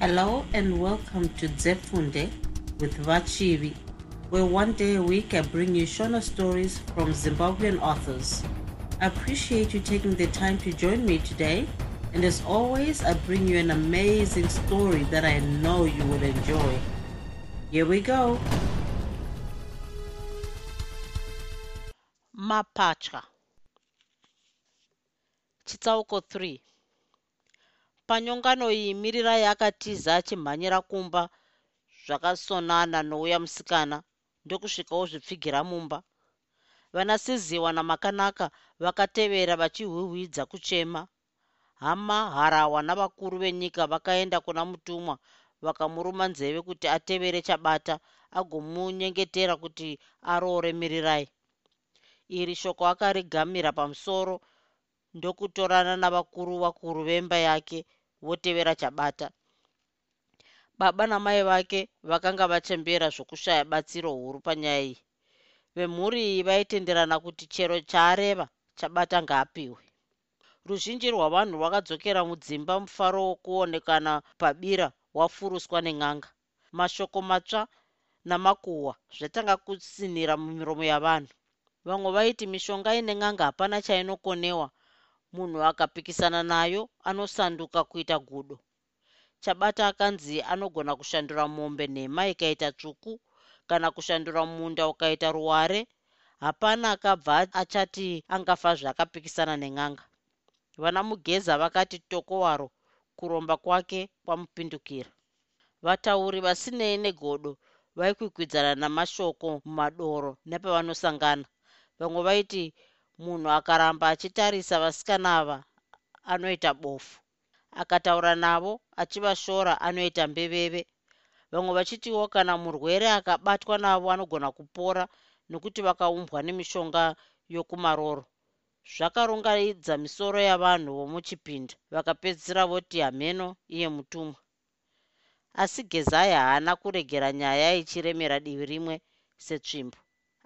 Hello and welcome to Zefunde with Vachivi, where one day a week I bring you Shona stories from Zimbabwean authors. I appreciate you taking the time to join me today, and as always, I bring you an amazing story that I know you will enjoy. Here we go. mapatya chitsauko 3 panyongano iyi mirirai akatiza achimhanyira kumba zvakasonana nouya musikana ndokusvikawo zvipfigira mumba. Vanasiziwa namakanaka vakatevera vachihwihwidza kuchema. Hama harawa navakuru venyika vakaenda kuna mutumwa vakamuruma nzeve kuti atevere chabata agomunyengetera kuti aroore mirirai. Iri shoko akarigamira pamusoro ndokutorana navakuru vakuru vemba yake votevera chabata. Baba namai vake vakanga vachembera zvokushaya batsiro huru panyaya iyi. Vemhuri iyi vaitenderana kuti chero chaareva chabata ngaapiwe. Ruzhinji rwavanhu rwakadzokera mudzimba mufaro wokuonekana pabira wafuruswa nen'anga. Mashoko matsva namakuhwa zvatanga kusinira mumiromo yavanhu. Vamwe vaiti mishonga ine n'anga hapana chainokonewa munhu akapikisana nayo anosanduka kuita gudo. Chabata akanzi anogona kushandura mombe nhema ikaita tsvuku kana kushandura munda ukaita ruware. Hapana akabva achati angafa zvaakapikisana nen'anga. Vana mugeza vakati tokowaro kuromba kwake kwamupindukira. Vatauri vasinei negodo vaikwikwidzana namashoko mumadoro nepavanosangana vamwe vaiti munhu akaramba achitarisa vasikana ava anoita bofu. Akataura navo achivashora anoita mbeveve. Vamwe vachitiwo kana murwere akabatwa navo anogona kupora nokuti vakaumbwa nemishonga yokumaroro. Zvakarongaidza misoro yavanhu vomuchipinda vakapedzisira voti hameno iye mutumwa. Asi gezai haana kuregera nyaya ichiremera divi rimwe setsvimbo.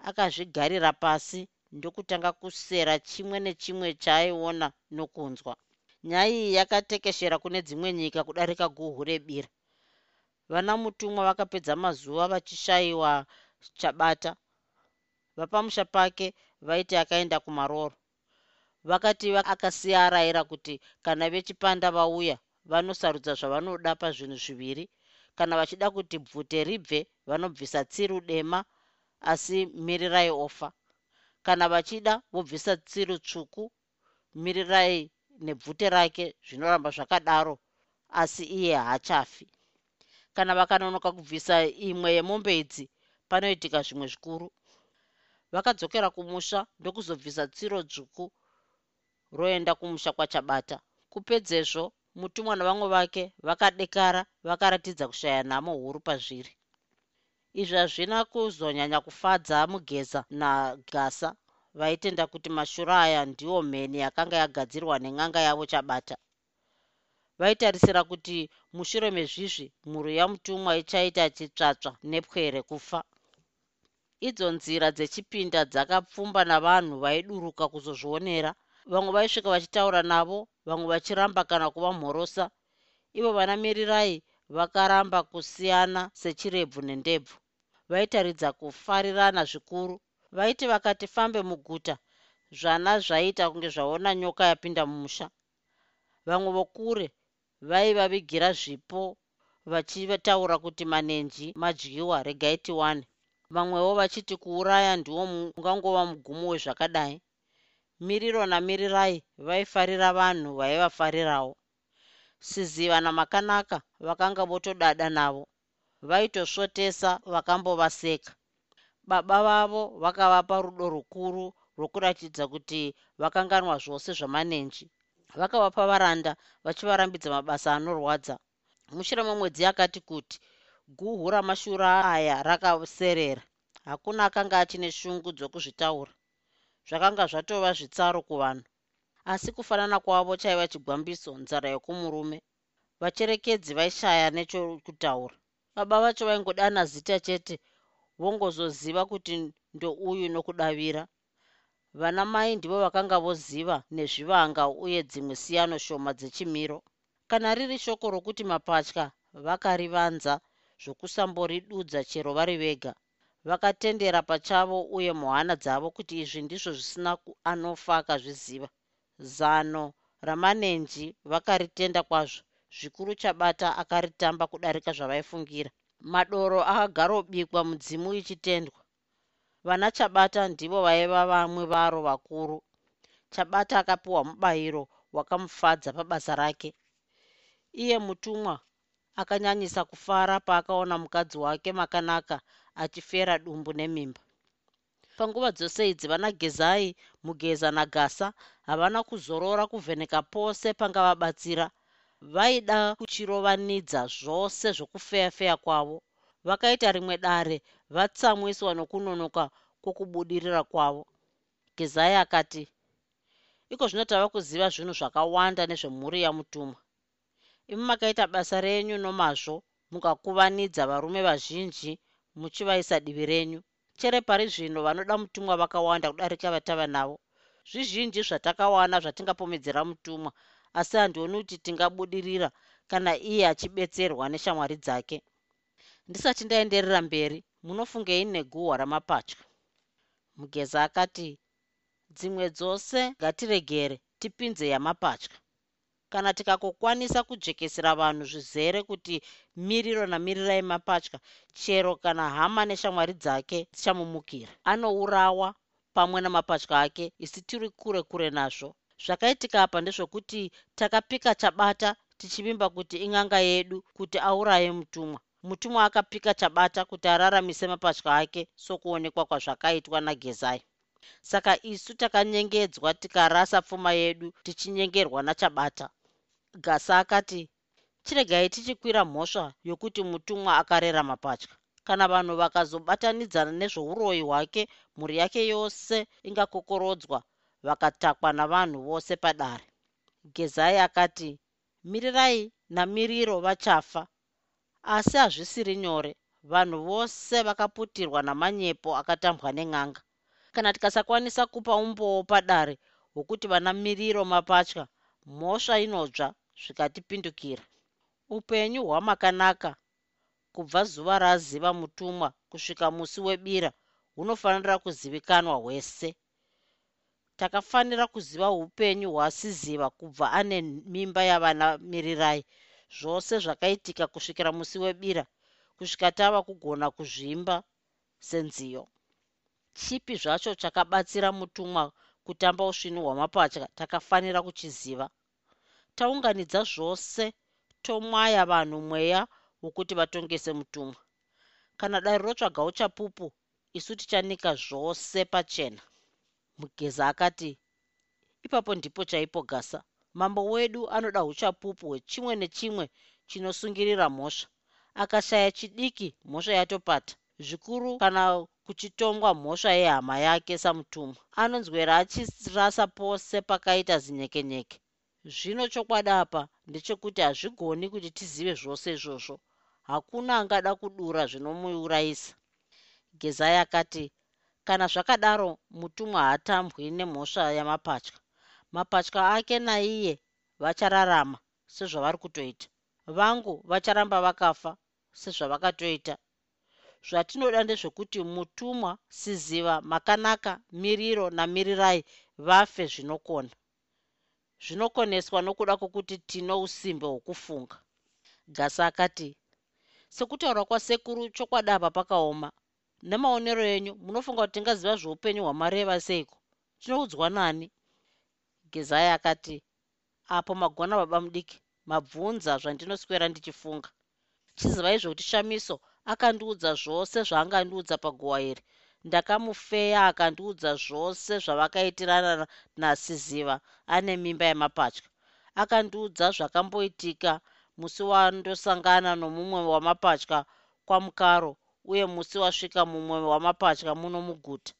Akazvigarira pasi ndokutanga kusera chimwe nechimwe chaaiona nokunzwa. Nyaya iyi yakatekeshera kune dzimwe nyika kudarika guhu rebira. Vana mutumwa vakapedza mazuva vachishayiwa chabata. Vapamusha pake vaiti akaenda kumaroro. Vakati akasiya arayira kuti kana vechipanda vauya vanosarudza zvavanoda pazvinhu zviviri. Kana vachida kuti bvute ribve vanobvisa tsiru dema asi mirirai ofa kana vachida vobvisa tsiru tsvuku mirirai nebvute rake zvinoramba zvakadaro asi iye haachafi. Kana vakanonoka kubvisa imwe yemombe idzi panoitika zvimwe zvikuru. Vakadzokera kumusha ndokuzobvisa tsiro dzvuku roenda kumusha kwachabata. Kupedzezvo mutumwa navamwe vake vakadekara vakaratidza kushaya nhamo huru pazviri izvi hazvina kuzonyanya kufadza mugeza nagasa. Vaitenda kuti mashura aya ndiwo mheni yakanga yagadzirwa nen'anga yavo chabata. Vaitarisira kuti mushure mezvizvi mhuru yamutumwa ichaita chitsvatsva nepwere kufa. Idzo nzira dzechipinda dzakapfumba navanhu vaiduruka kuzozvionera. Vamwe vaisvika vachitaura navo vamwe vachiramba kana kuva mhorosa. Ivo vanamirirai vakaramba kusiyana sechirebvu nendebvu vaitaridza kufarirana zvikuru. Vaiti vakati fambe muguta zvana zvaita kunge zvaona nyoka yapinda mumusha. Vamwe vokure vaivavigira zvipo vachitaura kuti manenji madyiwa regai tiwane. Vamwewo vachiti kuuraya ndiwo ungangova mugumo wezvakadai. Miriro namirirai vaifarira vanhu vaivafarirawo. Siziva namakanaka vakanga votodada navo vaitosvotesa vakambovaseka baba vavo vakavapa rudo rukuru rwokuratidza kuti vakanganwa zvose zvamanenji. Vakavapa varanda vachivarambidza mabasa anorwadza. Mushure memwedzi akati kuti guhu ramashura aya rakaserera. Hakuna akanga achine shungu dzokuzvitaura. Zvakanga zvatova zvitsaro kuvanhu. Asi kufanana kwavo chaiva chigwambiso nzara yokumurume. Vacherekedzi vaishaya nechokutaura baba vacho vaingodana zita chete vongozoziva kuti ndouyu nokudavira. Vana mai ndivo vakanga voziva nezvivanga uye dzimwe siyano shoma dzechimiro. Kana riri shoko rokuti mapatya vakarivanza zvokusamboridudza chero vari vega vakatendera pachavo uye muhana dzavo kuti izvi ndizvo zvisina anofa akazviziva zano ramanenji vakaritenda kwazvo zvikuru chabata akaritamba kudarika zvavaifungira. Madoro akagarobikwa mudzimu ichitendwa. Vana chabata ndivo vaiva vamwe varo vakuru. Chabata akapiwa mubayiro wakamufadza pabasa rake. Iye mutumwa akanyanyisa kufara paakaona mukadzi wake makanaka achifera dumbu nemimba. Panguva dzose idzi vana gezai mugeza nagasa havana kuzorora kuvheneka pose pangavabatsira vaida kuchirovanidza zvose zvokufeyafeya kwavo. Vakaita rimwe dare vatsamwiswa nokunonoka kwokubudirira kwavo. Gezai akati iko zvino tava kuziva zvinhu zvakawanda nezvemhuri yamutumwa imi makaita basa renyu nomazvo mukakuvanidza varume vazhinji muchivaisa divi renyu. Chere pari zvino vanoda mutumwa vakawanda kudarika vatava navo. Zvizhinji zvatakawana zvatingapomedzera mutumwa asi handioni kuti tingabudirira kana iye achibetserwa neshamwari dzake. Ndisati ndaenderera mberi munofungei neguhwa ramapatya mugeza akati dzimwe dzose ngatiregere tipinze yamapatya kana tikakokwanisa kujekesera vanhu zvizere kuti miriro namirirai mapatya chero kana hama neshamwari dzake dzichamumukira anourawa pamwe namapatya ake isi tiri kure kure nazvo zvakaitika apa ndezvokuti takapika chabata tichivimba kuti ing'anga yedu kuti auraye mutumwa. Mutumwa akapika chabata kuti araramise mapatya ake sokuonekwa kwazvakaitwa nagezai. Saka isu takanyengedzwa tikarasa pfuma yedu tichinyengerwa nachabata. Gasa akati chiregai tichikwira mhosva yokuti mutumwa akarera mapatya kana vanhu vakazobatanidzana nezvouroyi hwake mhuri yake yose ingakokorodzwa vakatakwa navanhu vose padare. Gezai akati mirirai namiriro vachafa. Asi hazvisiri nyore vanhu vose vakaputirwa namanyepo akatambwa nen'anga. Kana tikasakwanisa kupa umbowo padare hwokuti vana miriro mapatya mhosva inodzva zvikatipindukira. Upenyu hwamakanaka. Kubva zuva raziva mutumwa kusvika musi webira hunofanira kuzivikanwa hwese takafanira kuziva upenyu hwasiziva kubva ane mimba yavana mirirai. Zvose zvakaitika kusvikira musi webira kusvika tava kugona kuzvimba senziyo. Chipi zvacho chakabatsira mutumwa kutamba usvinu hwamapatya takafanira kuchiziva. Taunganidza zvose tomwaya vanhu mweya wokuti vatongese mutumwa. Kana dare rotsvaga uchapupu isu tichanika zvose pachena mugeza akati ipapo ndipo chaipo gasa. Mambo wedu anoda uchapupu hwechimwe nechimwe chinosungirira mhosva. Akashaya chidiki mhosva yatopata. Zvikuru kana kuchitongwa mhosva yehama yake samutumwa. Anonzwera achirasa pose pakaita zinyekenyeke. Zvino chokwadi apa ndechekuti hazvigoni kuti tizive zvose izvozvo. Hakuna angada kudura zvinomuurayisa gezai akati kana zvakadaro mutumwa haatambwi nemhosva yamapatya. Mapatya ake naiye vachararama sezvavari kutoita vangu vacharamba vakafa sezvavakatoita. Zvatinoda ndezvekuti mutumwa siziva makanaka miriro namirirai vafe zvinokona. Zvinokoneswa nokuda kwokuti tino usimbe hwokufunga. Gasa akati sekutaura kwasekuru chokwadi apa pakaoma nemaonero enyu munofunga kuti tingaziva zveupenyu hwamareva seiko? Tinoudzwa nani? Gezai akati apo magona baba mudiki mabvunza zvandinoswera ndichifunga. Chizivai zvokuti shamiso akandiudza zvose zvaangandiudza paguwa iri. Ndakamufeya akandiudza zvose zvavakaitirana nasiziva ane mimba yemapatya akandiudza zvakamboitika musi wandosangana nomumwe wamapatya kwamukaro uye musi wasvika mumwe wamapatya muno muguta.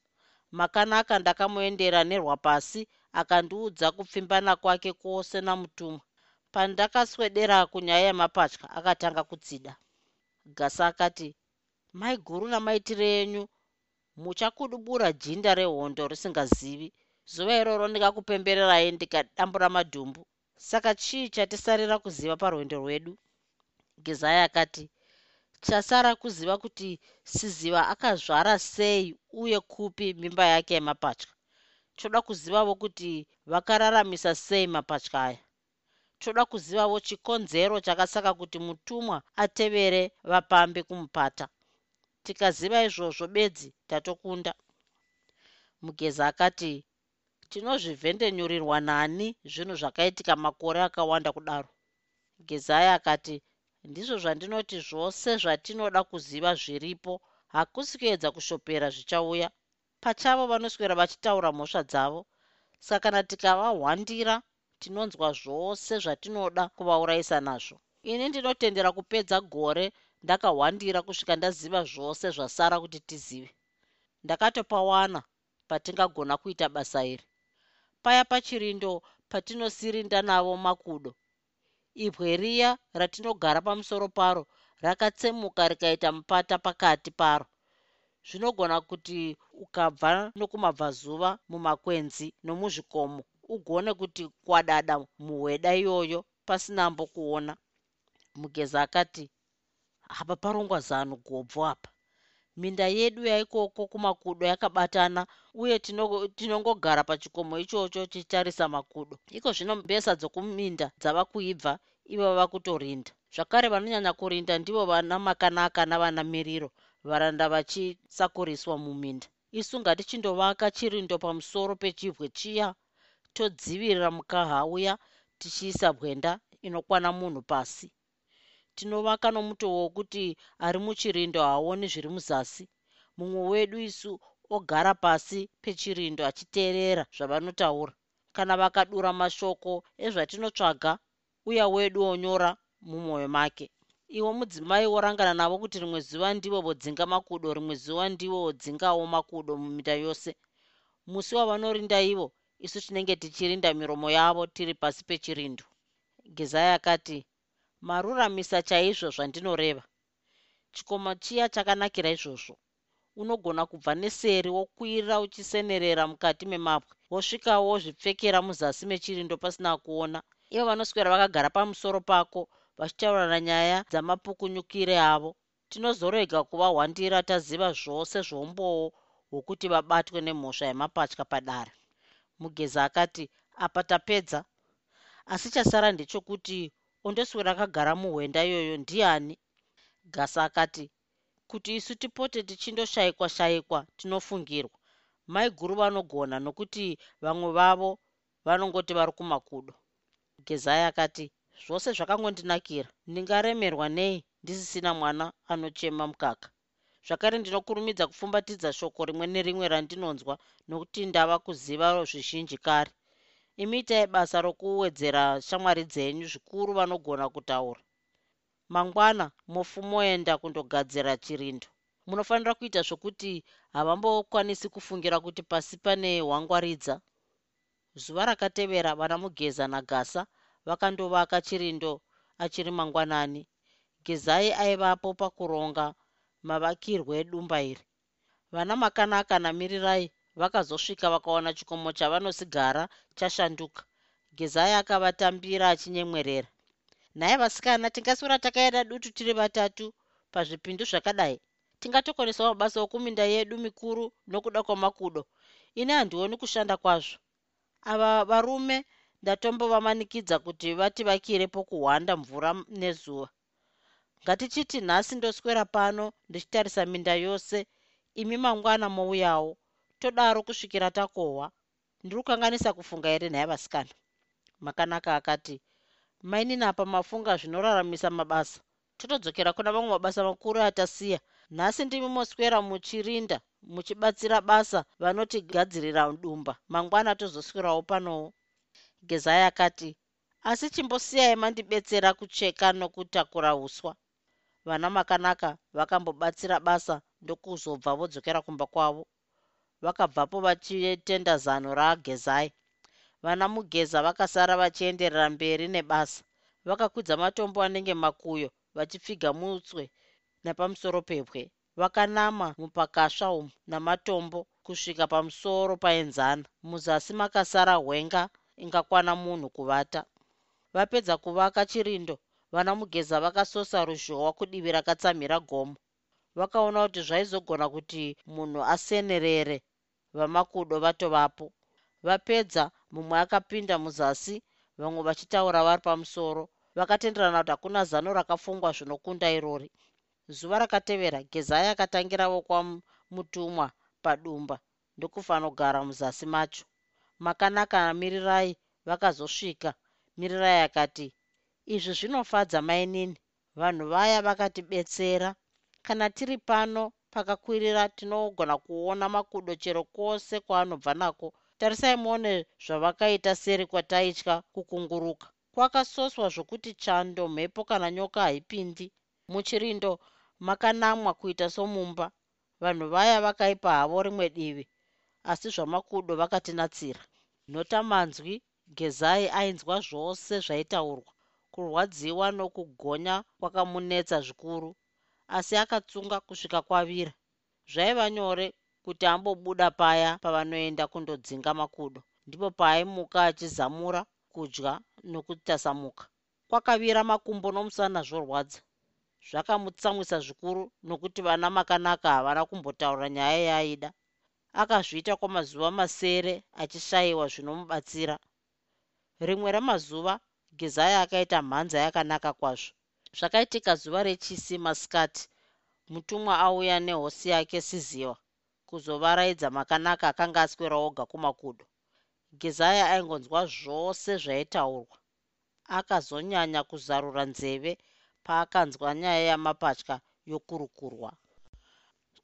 Makanaka ndakamuendera nerwapasi akandiudza kupfimbana kwake kwose namutumwa pandakaswedera kunyaya yemapatya akatanga kutsida gasa akati mai guru namaitiro enyu muchakudubura jinda rehondo risingazivi. Zuva iroro ndingakupembererai ndikadambura madhumbu saka chii chatisarira kuziva parwendo rwedu? Gezai akati chasara kuziva kuti siziva akazvara sei uye kupi mimba yake yemapatya. Toda kuzivavo kuti vakararamisa sei mapatya aya. Toda kuzivavo chikonzero chakasaka kuti mutumwa atevere vapambi kumupata. Tikaziva izvozvo bedzi tatokunda. Mugezi akati tinozvivhendenyurirwa nani zvinhu zvakaitika makore akawanda kudaro. Gezai akati ndizvo zvandinoti zvose zvatinoda kuziva zviripo. Hakusi kuedza kushopera zvichauya. Pachavo vanoswera vachitaura mhosva dzavo. Saka kana tikavahwandira tinonzwa zvose zvatinoda kuvaurayisa nazvo. Ini ndinotendera kupedza gore ndakahwandira kusvika ndaziva zvose zvasara kuti tizive. Ndakatopawana patingagona kuita basa iri. Paya pachirindo patinosirinda navo makudo ibwe riya ratinogara pamusoro paro rakatsemuka rikaita mupata pakati paro. Zvinogona kuti ukabva nokumabvazuva mumakwenzi nomuzvikomo ugone kuti kwadada muhweda iyoyo pasinambo kuona mugezi akati hapa parongwa zano gobvo apa minda yedu yaikoko kumakudo yakabatana uye tinongogara pachikomo ichocho tichitarisa makudo. Iko zvino mbesa dzokuminda dzava kuibva ivo vava kutorinda. Zvakare vanonyanya kurinda ndivo vana makanaka navana miriro varanda vachisakuriswa muminda. Isu ngatichindovaka chirindo pamusoro pechibwe chiya todzivirira mukaha uya tichiisa bwenda inokwana munhu pasi tinovaka nomutoo wokuti ari muchirindo haoni zviri muzasi. Mumwe wedu isu ogara pasi pechirindo achiteerera zvavanotaura. Kana vakadura mashoko ezvatinotsvaga uya wedu onyora mumwoyo make. Iwo mudzimai worangana navo kuti rimwe zuva ndivo vodzinga makudo rimwe zuva ndivo vodzingawo makudo muminda yose. Musi wavanorinda ivo isu tinenge tichirinda miromo yavo tiri pasi pechirindo. Gezai akati maruramisa chaizvo zvandinoreva. Chikomo chiya chakanakira izvozvo. Unogona kubva neseri wokwirira uchisenerera mukati memapwe wosvikawo wozvipfekera muzasi mechirindo pasina kuona. Ivo vanoswera vakagara pamusoro pako vachitaurana nyaya dzamapukunyukire avo. Tinozorega kuvahwandira taziva zvose zvombowo hwokuti vabatwe nemhosva yemapatya padare. Mugezi akati apa tapedza. Asi chasara ndechokuti ondoswera akagara muhwenda iyoyo ndiani? Gasa akati kuti isu tipote tichindoshayikwa shayikwa tinofungirwa. Mai guru vanogona nokuti vamwe vavo vanongoti vari kumakudo. Gezai akati zvose zvakangondinakira. Ndingaremerwa nei? Ndisisina mwana anochema mukaka. Zvakare ndinokurumidza kufumbatidza shoko rimwe nerimwe randinonzwa nokuti ndava kuziva zvizhinji kare imi itai basa rokuwedzera shamwari dzenyu zvikuru vanogona kutaura. Mangwana mofu moenda kundogadzira chirindo. Munofanira kuita zvokuti havambokwanisi kufungira kuti pasi pane hwangwaridza zuva rakatevera vana mugeza nagasa vakandovaka chirindo achiri mangwanani. Gezai aivapo pakuronga mavakirwe edumba iri vana makanaka namirirai vakazosvika vakaona chikomo chavanosigara chashanduka. Gezai akavatambira achinyemwerera. Nhaye vasikana tingaswera takaenda dutu tiri vatatu pazvipindu zvakadai. Tingatokwanisa mabasa okuminda yedu mikuru nokuda kwamakudo. Ini handioni kushanda kwazvo. Ava varume ndatombovamanikidza kuti vativakire pokuhwanda mvura nezuva. Ngatichiti nhasi ndoswera pano ndichitarisa minda yose imi mangwana mouyawo todaro kusvikira takohwa ndiri kukanganisa kufunga here nhaye vasikana? Makanaka akati maininapa mafunga zvinoraramisa mabasa. Totodzokera kuna mamwe mabasa makuru atasiya. Nhasi ndimi moswera muchirinda muchibatsira basa vanotigadzirira dumba mangwana tozoswerawo panowo. Gezai akati asi chimbosiyai mandibetsera kucheka nokutakura uswa vana makanaka vakambobatsira basa ndokuzobva vodzokera kumba kwavo vakabvapo vachitenda zano ragezai vana mugeza vakasara vachienderera mberi nebasa. Vakakwidza matombo anenge makuyo vachipfiga mutswe nepamusoro pebwe vakanama mupakasva umu namatombo kusvika pamusoro paenzana. Muzasi makasara hwenga ingakwana munhu kuvata. Vapedza kuvaka chirindo. Vana mugeza vakasosa ruzhowa kudivi rakatsamhira gomo. Vakaona kuti zvaizogona kuti munhu asenerere vamakudo vatovapo. Vapedza mumwe akapinda muzasi vamwe vachitaura vari pamusoro. Vakatenderana kuti hakuna zano rakafungwa zvinokunda irori. Zuva rakatevera gezaya akatangirawo kwamutumwa padumba ndokufanogara muzasi macho. Makanaka mirirai vakazosvika. Mirirai akati izvi zvinofadza mainini vanhu vaya vakatibetsera. Kana tiri pano pakakwirira tinogona kuona makudo chero kwose kwaanobva nako. Tarisai muone zvavakaita seri kwataitya kukunguruka. Kwakasoswa zvokuti chando mhepo kana nyoka haipindi. Muchirindo makanamwa kuita somumba. Vanhu vaya vakaipa havo rimwe divi asi zvamakudo vakatinatsira nhotamanzwi gezai ainzwa zvose zvaitaurwa. Kurwadziwa nokugonya kwakamunetsa zvikuru asi akatsunga kusvika kwavira. Zvaiva nyore kuti ambobuda paya pavanoenda kundodzinga makudo. Ndipo paaimuka achizamura kudya nokutasamuka. Kwakavira makumbo nomusana zvorwadza. Zvakamutsamwisa zvikuru nokuti vana makanaka havana kumbotaura nyaya yaaida. Akazviita kwamazuva masere achishayiwa zvinomubatsira. Rimwe ramazuva gezaya akaita mhanza yakanaka kwazvo zvakaitika zuva rechisi masikati mutumwa auya nehosi yake siziwa kuzovaraidza makanaka akanga aswera oga kumakudo. Gezaya aingonzwa zvose zvaitaurwa. Akazonyanya kuzarura nzeve paakanzwa nyaya yamapatya yokurukurwa.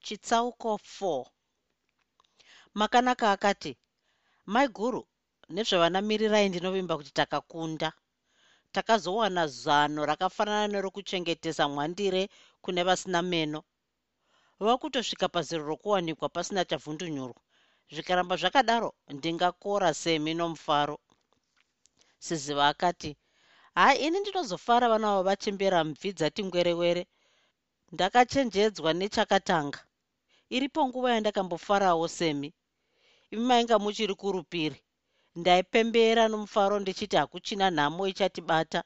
Chitsauko 4 makanaka akati mai guru nezvavanamirirai ndinovimba kuti takakunda takazowana zano rakafanana nerokuchengetesa mwandire kune vasina meno. Vava kutosvika pazero rokuwanikwa pasina chavhundunyurwa zvikaramba zvakadaro ndingakora semi nomufaro. Siziva akati hai ini ndinozofara vana vavo vachembera mvi dzati ngwerewere ndakachenjedzwa nechakatanga. Iripo nguva yandakambofarawo semi. Imi mainga muchiri kurupiri ndaipembera nomufaro ndichiti hakuchina nhamo ichatibata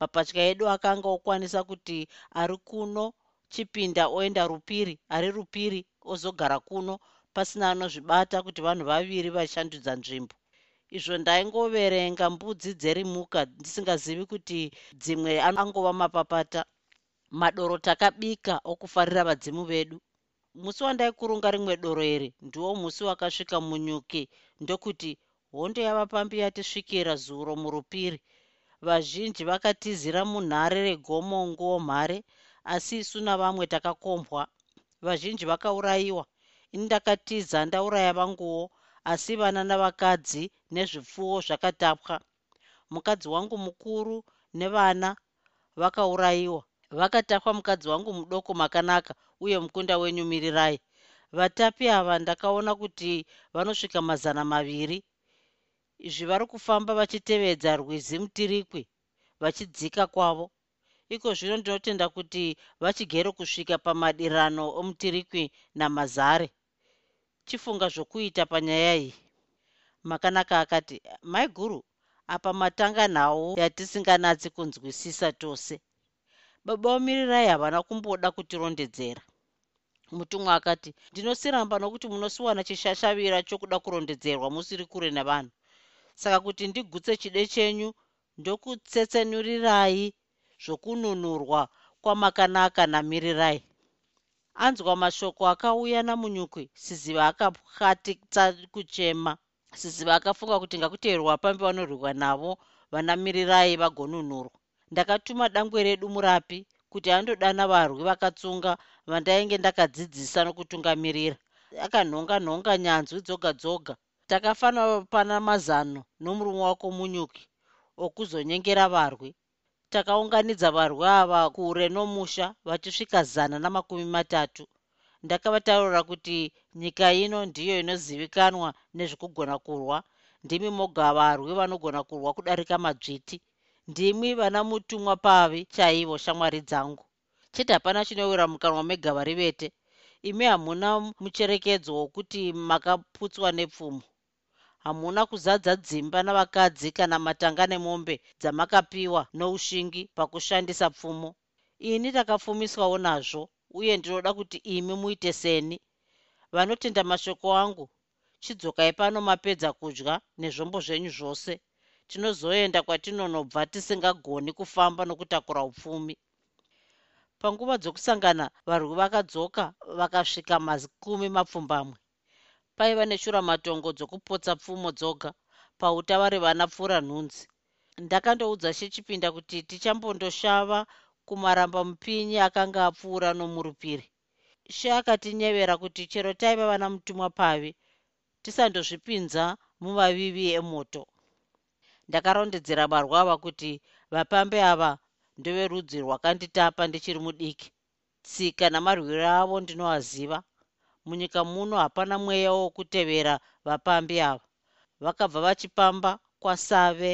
mapatya edu akanga okwanisa kuti ari kuno chipinda oenda rupiri ari rupiri ozogara kuno pasina anozvibata kuti vanhu vaviri vashandudza nzvimbo. Izvo ndaingoverenga mbudzi dzerimuka ndisingazivi kuti dzimwe angova mapapata. Madoro takabika okufarira vadzimu vedu. Musi wandaikurunga rimwe doro iri ndiwo musi wakasvika munyuki ndokuti hondo yavapambi yatisvikira zuro murupiri. Vazhinji vakatizira munhare regomo nguo mhare asi isu navamwe takakombwa. Vazhinji vakaurayiwa ini ndakatiza ndauraya vanguwo asi vana navakadzi nezvipfuwo zvakatapwa. Mukadzi wangu mukuru nevana vakaurayiwa vakatapwa mukadzi wangu mudoko makanaka uye mukunda wenyu mirirai. Vatapi ava ndakaona kuti vanosvika mazana maviri izvi vari kufamba vachitevedza rwizi mutirikwi vachidzika kwavo. Iko zvino ndinotenda kuti vachigere kusvika pamadirano omutirikwi namazare. Chifunga zvokuita panyaya iyi. Makanaka akati mai guru apa matanga nhau yatisinganatsi kunzwisisa tose. Baba vamirirai havana kumboda kutirondedzera. Mutumwa akati ndinosiramba nokuti munosiwana chishashavira chokuda kurondedzerwa musiri kure nevanhu saka kuti ndigutse chide chenyu ndokutsetsenurirai zvokununurwa kwamakanaka namirirai. Anzwa mashoko akauya namunyukwi siziva akapwatitsa kuchema. Siziva akafunga kuti ngakuteerwa pambi vanorwiwa navo vanamirirai vagonunurwa ndakatuma dangwe redu murapi kuti andodana varwi vakatsunga vandainge ndakadzidzisa nokutungamirira. Akanhonga nhonga nyanzwi dzoga dzoga takafanira pana mazano nomurume wako munyuki okuzonyengera varwi. Takaunganidza varwi ava kure nomusha vachisvika zana namakumi matatu. Ndakavataurira kuti nyika ino ndiyo inozivikanwa nezvekugona kurwa. Ndimi moga varwi vanogona kurwa kudarika madzviti ndimi vana mutumwa pavi chaivo shamwari dzangu. Chete hapana chinowira mukanwa megava rivete imi hamuna mucherekedzo wokuti makaputswa nepfumo hamuna kuzadza dzimba navakadzi kana matanga nemombe dzamakapiwa noushingi pakushandisa pfumo. Ini takapfumiswawo nazvo uye ndinoda kuti imi muite seni. Vanotenda mashoko angu chidzokai pano mapedza kudya nezvombo zvenyu zvose. Tinozoenda kwatinonobva tisingagoni kufamba nokutakura upfumi. Panguva dzokusangana varwi vakadzoka vakasvika mazikumi mapfumbamwe paiva neshuramatongo dzokupotsa pfumo dzoga pautavari vana pfuura nhunzi. Ndakandoudza chechipinda kuti tichambondoshava kumaramba mupinyi akanga apfuura nomurupiri she akatinyevera kuti chero taiva vana mutumwa pavi tisandozvipinza muvavivi emoto. Ndakarondedzera barwa ava kuti vapambe ava ndoverudzi rwakanditapa ndichiri mudiki. Tsika namarwiro avo ndinoaziva munyika muno hapana mweya wokutevera vapambi ava. Vakabva vachipamba kwasave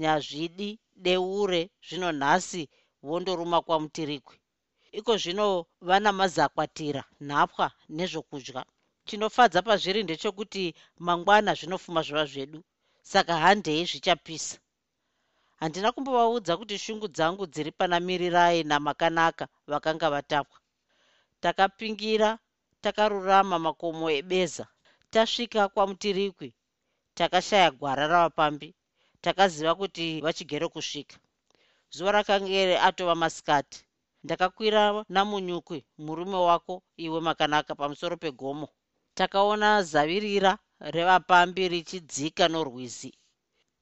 nyazvidi deure zvino nhasi vondoruma kwamutirikwi. Iko zvino vana mazakwatira nhapwa nezvokudya. Chinofadza pazviri ndechekuti mangwana zvinofuma zviva zvedu saka handei zvichapisa. Handina kumbovaudza kuti shungu dzangu dziri pana mirirai namakanaka vakanga vatapwa. Takapingira takarurama makomo ebeza tasvika kwamutirikwi takashaya gwara ravapambi takaziva kuti vachigere kusvika. Zuva rakangere atova masikati ndakakwira namunyukwi murume wako iwe makanaka pamusoro pegomo. Takaona zavirira revapambi richidzika norwizi.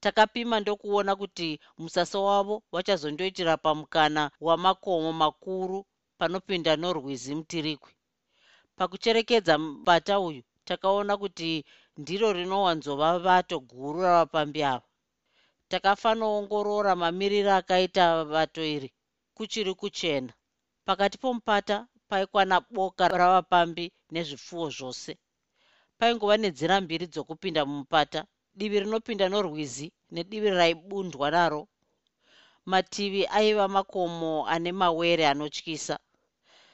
Takapima ndokuona kuti musasa wavo wachazondoitira pamukana wamakomo makuru panopinda norwizi mutirikwi pakucherekedza mubata uyu takaona kuti ndiro rinowanzova vato guru ravapambi ava. Takafanoongorora mamiriro akaita vato iri kuchiri kuchena. Pakati pomupata paikwana boka ravapambi nezvipfuwo zvose. Paingova nenzira mbiri dzokupinda mumupata divi rinopinda norwizi nedivi raibundwa naro. Mativi aiva makomo ane mawere anotyisa.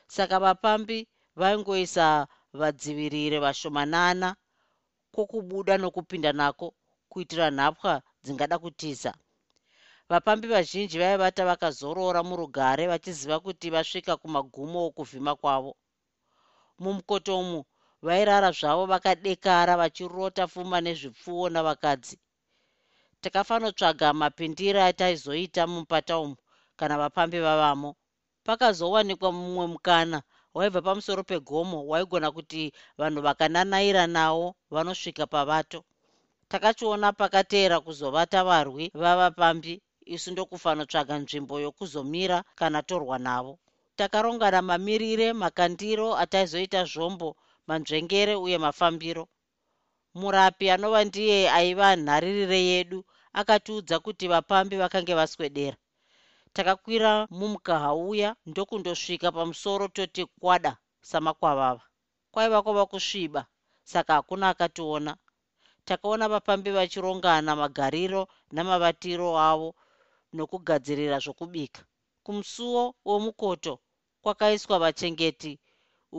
Saka vapambi vaingoisa vadzivirire vashomanana kwokubuda nokupinda nako kuitira nhapwa dzingada kutiza. Vapambi vazhinji vaivata vakazorora murugare vachiziva kuti vasvika kumagumo okuvhima kwavo. Mumukoto umu vairara zvavo vakadekara vachirota pfuma nezvipfuwo navakadzi. Takafanotsvaga mapindira ataizoita mumupata umu kana vapambi vavamo. Pakazowanikwa mumwe mukana waibva pamusoro pegomo waigona kuti vanhu vakananaira nawo vanosvika pavato. Takachiona pakateera kuzovata varwi vavapambi isu ndokufanotsvaga nzvimbo yokuzomira kana torwa navo. Takarongana mamirire makandiro ataizoita zvombo manzvengere uye mafambiro. Murapi anova ndiye aiva nharirire yedu akatiudza kuti vapambi vakange vaswedera takakwira mumukaha uya ndokundosvika pamusoro toti kwada samakwavava. Kwaiva kwava kusviba saka hakuna akationa. Takaona vapambi vachirongana magariro namavatiro avo nokugadzirira zvokubika. Kumusuwo womukoto kwakaiswa vachengeti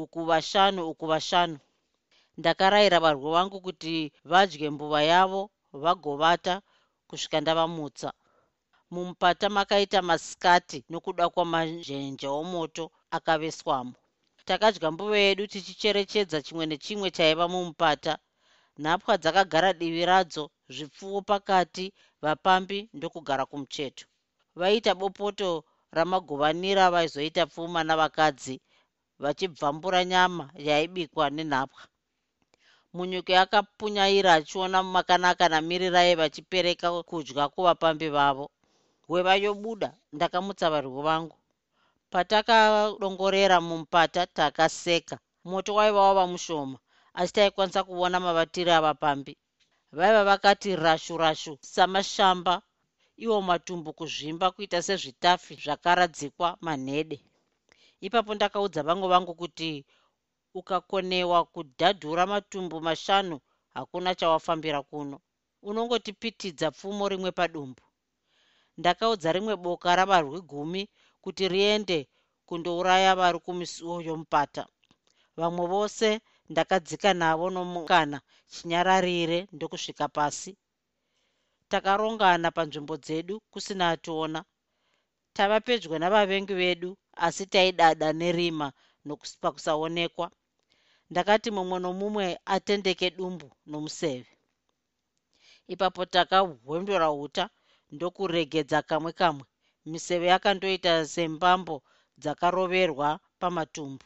uku vashanu uku vashanu. Ndakarayira varwi vangu kuti vadye mbuva yavo vagovata kusvika ndavamutsa mumupata makaita masikati nokuda kwamazhenje omoto akaveswamo. Takadya mbuva yedu tichicherechedza chimwe nechimwe chaiva mumupata. Nhapwa dzakagara divi radzo zvipfuwo pakati vapambi ndokugara kumucheto. Vaita bopoto ramagovanira vaizoita pfuma navakadzi vachibvambura nyama yaibikwa nenhapwa. Munyuki akapunyaira achiona makanaka namiriraye vachipereka kudya kuvapambi vavo hweva yobuda ndakamutsa varwi vangu. Patakadongorera mumupata takaseka. Moto waiva wava mushoma asi taikwanisa kuona mavatiri avapambi vaiva vakati rashu rashu samashamba iwo matumbu kuzvimba kuita sezvitafi zvakaradzikwa manhede. Ipapo ndakaudza vamwe vangu kuti ukakonewa kudhadhura matumbu mashanu hakuna chawafambira kuno. Unongotipitidza pfumo rimwe padumbu ndakaudza rimwe boka ravarwi gumi kuti riende kundouraya vari kumisuwo yomupata vamwe vose ndakadzika navo nomukana chinyararire ndokusvika pasi. Takarongana panzvimbo dzedu kusina ationa tava pedyo navavengi vedu asi taidada nerima pakusaonekwa ndakati mumwe nomumwe atendeke dumbu nomuseve. Ipapo takahwendura uta ndokuregedza kamwe kamwe. Miseve yakandoita sembambo dzakaroverwa pamatumbu.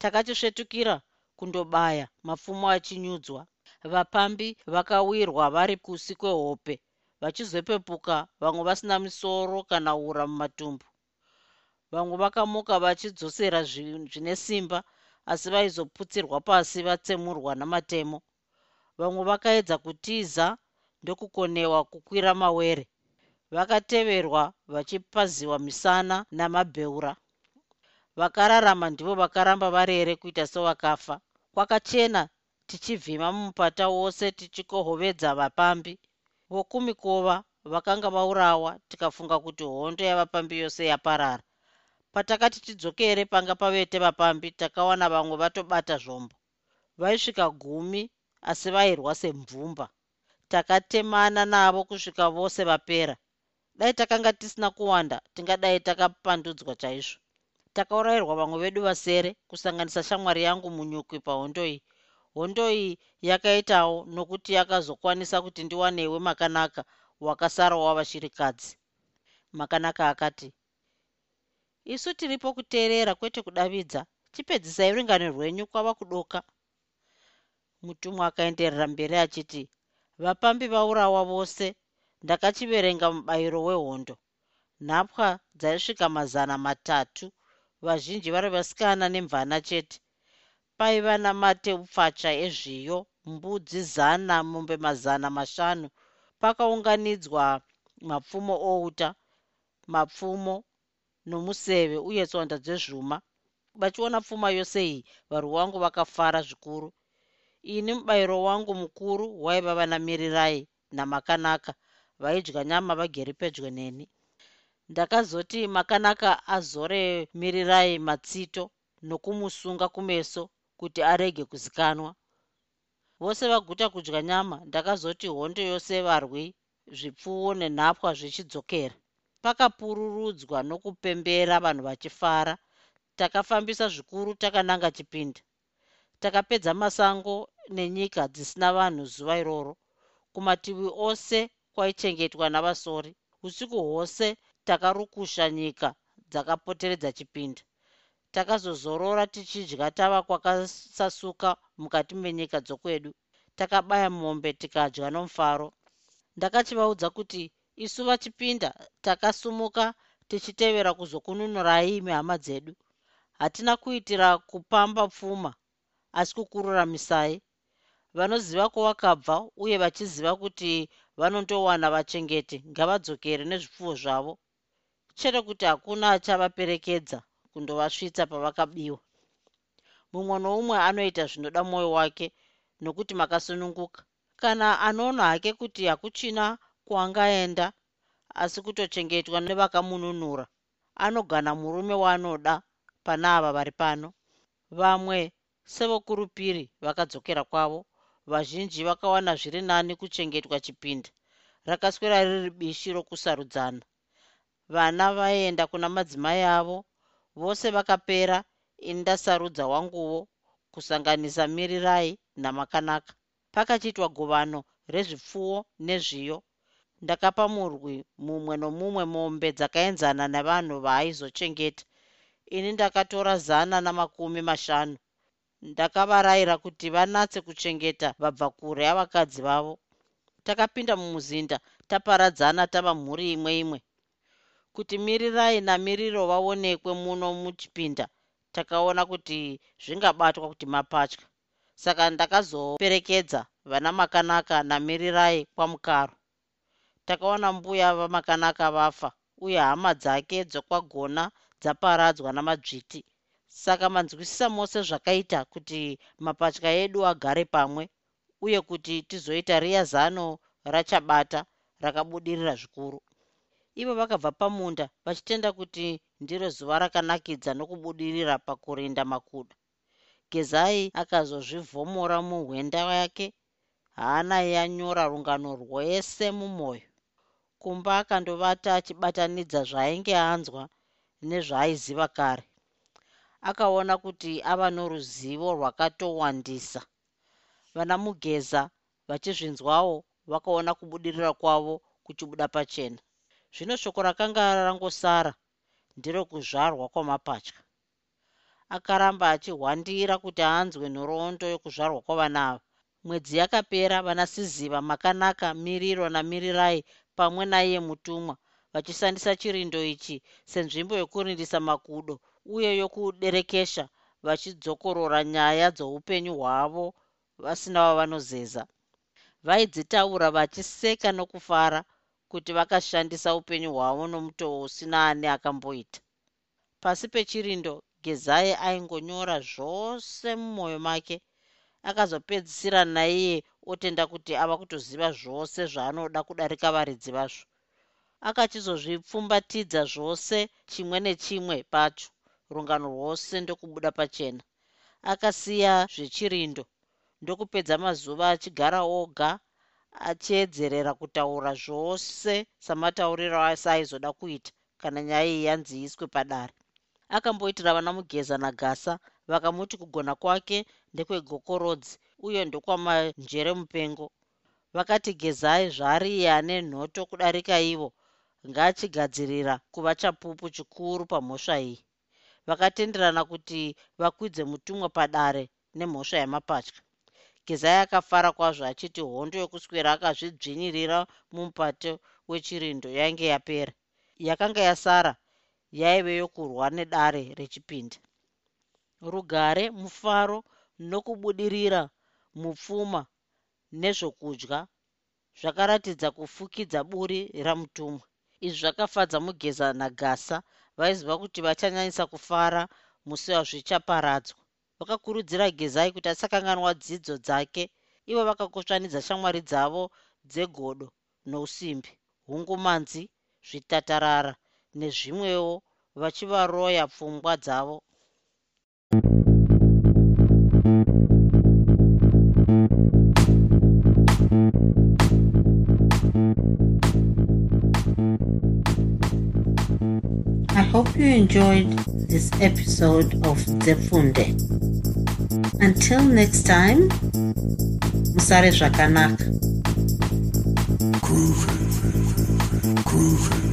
Takatisvetukira kundobaya mapfumo achinyudzwa. Vapambi vakawirwa vari kusi kwehope vachizopepuka vamwe vasina misoro kana ura mumatumbu. Vamwe vakamuka vachidzosera zvine simba asi vaizoputsirwa pasi vatsemurwa namatemo. Vamwe vakaedza kutiza ndokukonewa kukwira mawere vakateverwa vachipaziwa misana namabheura. Vakararama ndivo vakaramba varere kuita sewakafa. Kwakachena tichivhima mumupata wose tichikohovedza vapambi. Vokumikova vakanga vaurawa tikafunga kuti hondo yavapambi yose yaparara. Patakati tidzokere panga pavete vapambi takawana vamwe vatobata zvombo. Vaisvika gumi asi vairwa semvumba. Takatemana navo kusvika vose vapera dai takanga tisina kuwanda tingadai takapandudzwa chaizvo. Takaurayirwa vamwe vedu vasere kusanganisa shamwari yangu munyukwi pahondo iyi hondo iyi yakaitawo nokuti yakazokwanisa kuti ndiwanewe makanaka wakasarawo wavashirikadzi makanaka akati isu tiripo kuteerera kwete kudavidza. Chipedzisai uringano rwenyu kwava kudoka. Mutumwa akaenderera mberi achiti vapambi vaurawa vose ndakachiverenga mubayiro wehondo. Nhapwa dzaisvika mazana matatu vazhinji vari vasikana nemvana chete. Paiva namateupfacha ezviyo mbudzi zana mombe mazana mashanu. Pakaunganidzwa mapfumo outa mapfumo nomuseve uye tsonda dzezvuma. Vachiona pfuma yose iyi varwi wangu vakafara zvikuru. Ini mubayiro wangu mukuru waiva vanamirirai namakanaka vaidya nyama vagere pedyo neni. Ndakazoti makanaka azore mirirai matsito nokumusunga kumeso kuti arege kuzikanwa. Vose vaguta kudya nyama ndakazoti hondo yose varwi zvipfuwo nenhapwa zvichidzokera. Pakapururudzwa nokupembera vanhu vachifara takafambisa zvikuru takananga chipinda. Takapedza masango nenyika dzisina vanhu zuva iroro. Kumativi ose kwaichengetwa navasori. Usiku hwose takarukusha nyika dzakapoteredza chipinda. Takazozorora tichidya tava kwakasasuka mukati menyika dzokwedu. Takabaya mombe tikadya nomufaro. Ndakachivaudza kuti isu vachipinda takasumuka tichitevera kuzokununurai imi hama dzedu. Hatina kuitira kupamba pfuma asi kukururamisai vanoziva kwavakabva uye vachiziva kuti vanondowana vachengeti ngavadzokere nezvipfuwo zvavo. Chete kuti hakuna achavaperekedza kundovasvitsa pavakabiwa. Mumwe noumwe anoita zvinoda mwoyo wake nokuti makasununguka. Kana anoona hake kuti hakuchina kwaangaenda asi kutochengetwa nevakamununura anogana murume waanoda pana ava vari pano. Vamwe sevokurupiri vakadzokera kwavo vazhinji vakawana zviri nani kuchengetwa chipinda. Rakaswera riri bishi rokusarudzana. Vana vaenda kuna madzimai avo vose vakapera indasarudza wanguwo kusanganisa mirirai namakanaka. Pakachiitwa govano rezvipfuwo nezviyo ndakapa murwi mumwe nomumwe mombe dzakaenzana nevanhu vaaizochengeta ini ndakatora zana namakumi mashanu ndakavarayira kuti vanatse kuchengeta vabva kure yavakadzi vavo. Takapinda mumuzinda taparadzana tava mhuri imwe imwe. Kuti mirirai namiriro vaonekwe muno muchipinda takaona kuti zvingabatwa kuti mapatya. Saka ndakazoperekedza vana makanaka namirirai kwamukaro. Takaona mbuya vamakanaka vafa uye hama dzake dzokwagona dzaparadzwa namadzviti saka manzwisisa mose zvakaita kuti mapatya edu agare pamwe uye kuti tizoita riya zano rachabata rakabudirira zvikuru. Ivo vakabva pamunda vachitenda kuti ndiro zuva rakanakidza nokubudirira pakurinda makuda. Gezai akazozvivhomora muhwenda yake haana yanyora rungano rwese mumwoyo kumba akandovata achibatanidza zvaainge anzwa nezvaaiziva kare akaona kuti ava noruzivo rwakatowandisa vana mugeza vachizvinzwawo vakaona kubudirira kwavo kuchibuda pachena. Zvino shoko rakanga rangosara nderekuzvarwa kwamapatya. Akaramba achihwandira kuti anzwe nhoroondo yokuzvarwa kwavana ava. Mwedzi yakapera vanasiziva makanaka miriro namirirai pamwe naiye mutumwa vachisandisa chirindo ichi senzvimbo yokurindisa makudo uye yokuderekesha vachidzokorora nyaya dzoupenyu hwavo vasina vavanozeza. Vaidzitaura vachiseka nokufara kuti vakashandisa upenyu hwavo nomutoo usina ani akamboita. Pasi pechirindo gezai aingonyora zvose mumwoyo make akazopedzisira naiye otenda kuti ava kutoziva zvose zvaanoda kudarika varidzi vazvo. Akachizozvipfumbatidza zvose chimwe nechimwe pacho rungano rwose ndokubuda pachena. Akasiya zvechirindo ndokupedza mazuva achigara oga achiedzerera kutaura zvose samatauriro asaizoda kuita kana nyaya iyi yanzi iswe padare. Akamboitira vana mugeza nagasa vakamuti kugona kwake ndekwegokorodzi uye ndokwamanjere mupengo. Vakati gezai zvaariye ane nhoto kudarika ivo ngaachigadzirira kuva chapupu chikuru pamhosva iyi vakatenderana kuti vakwidze mutumwa padare nemhosva yamapatya. Gezai akafara kwazvo achiti hondo yokuswera akazvidzvinyirira mumupato wechirindo yainge yapera. Yakanga yasara yaive yokurwa nedare rechipinda. Rugare mufaro nokubudirira mupfuma nezvokudya zvakaratidza kufukidza buri ramutumwa. Izvi zvakafadza mugeza nagasa vaiziva kuti vachanyanyisa kufara musi wazvichaparadzwa vakakurudzira gezai kuti asakanganwa dzidzo dzake ivo vakakotsvanidza shamwari dzavo dzegodo nousimbi hungumanzi zvitatarara nezvimwewo vachivaroya pfungwa dzavo you enjoyed this episode of Zefunde. Until next time, Musare Zvakanaka. Groovy, groovy.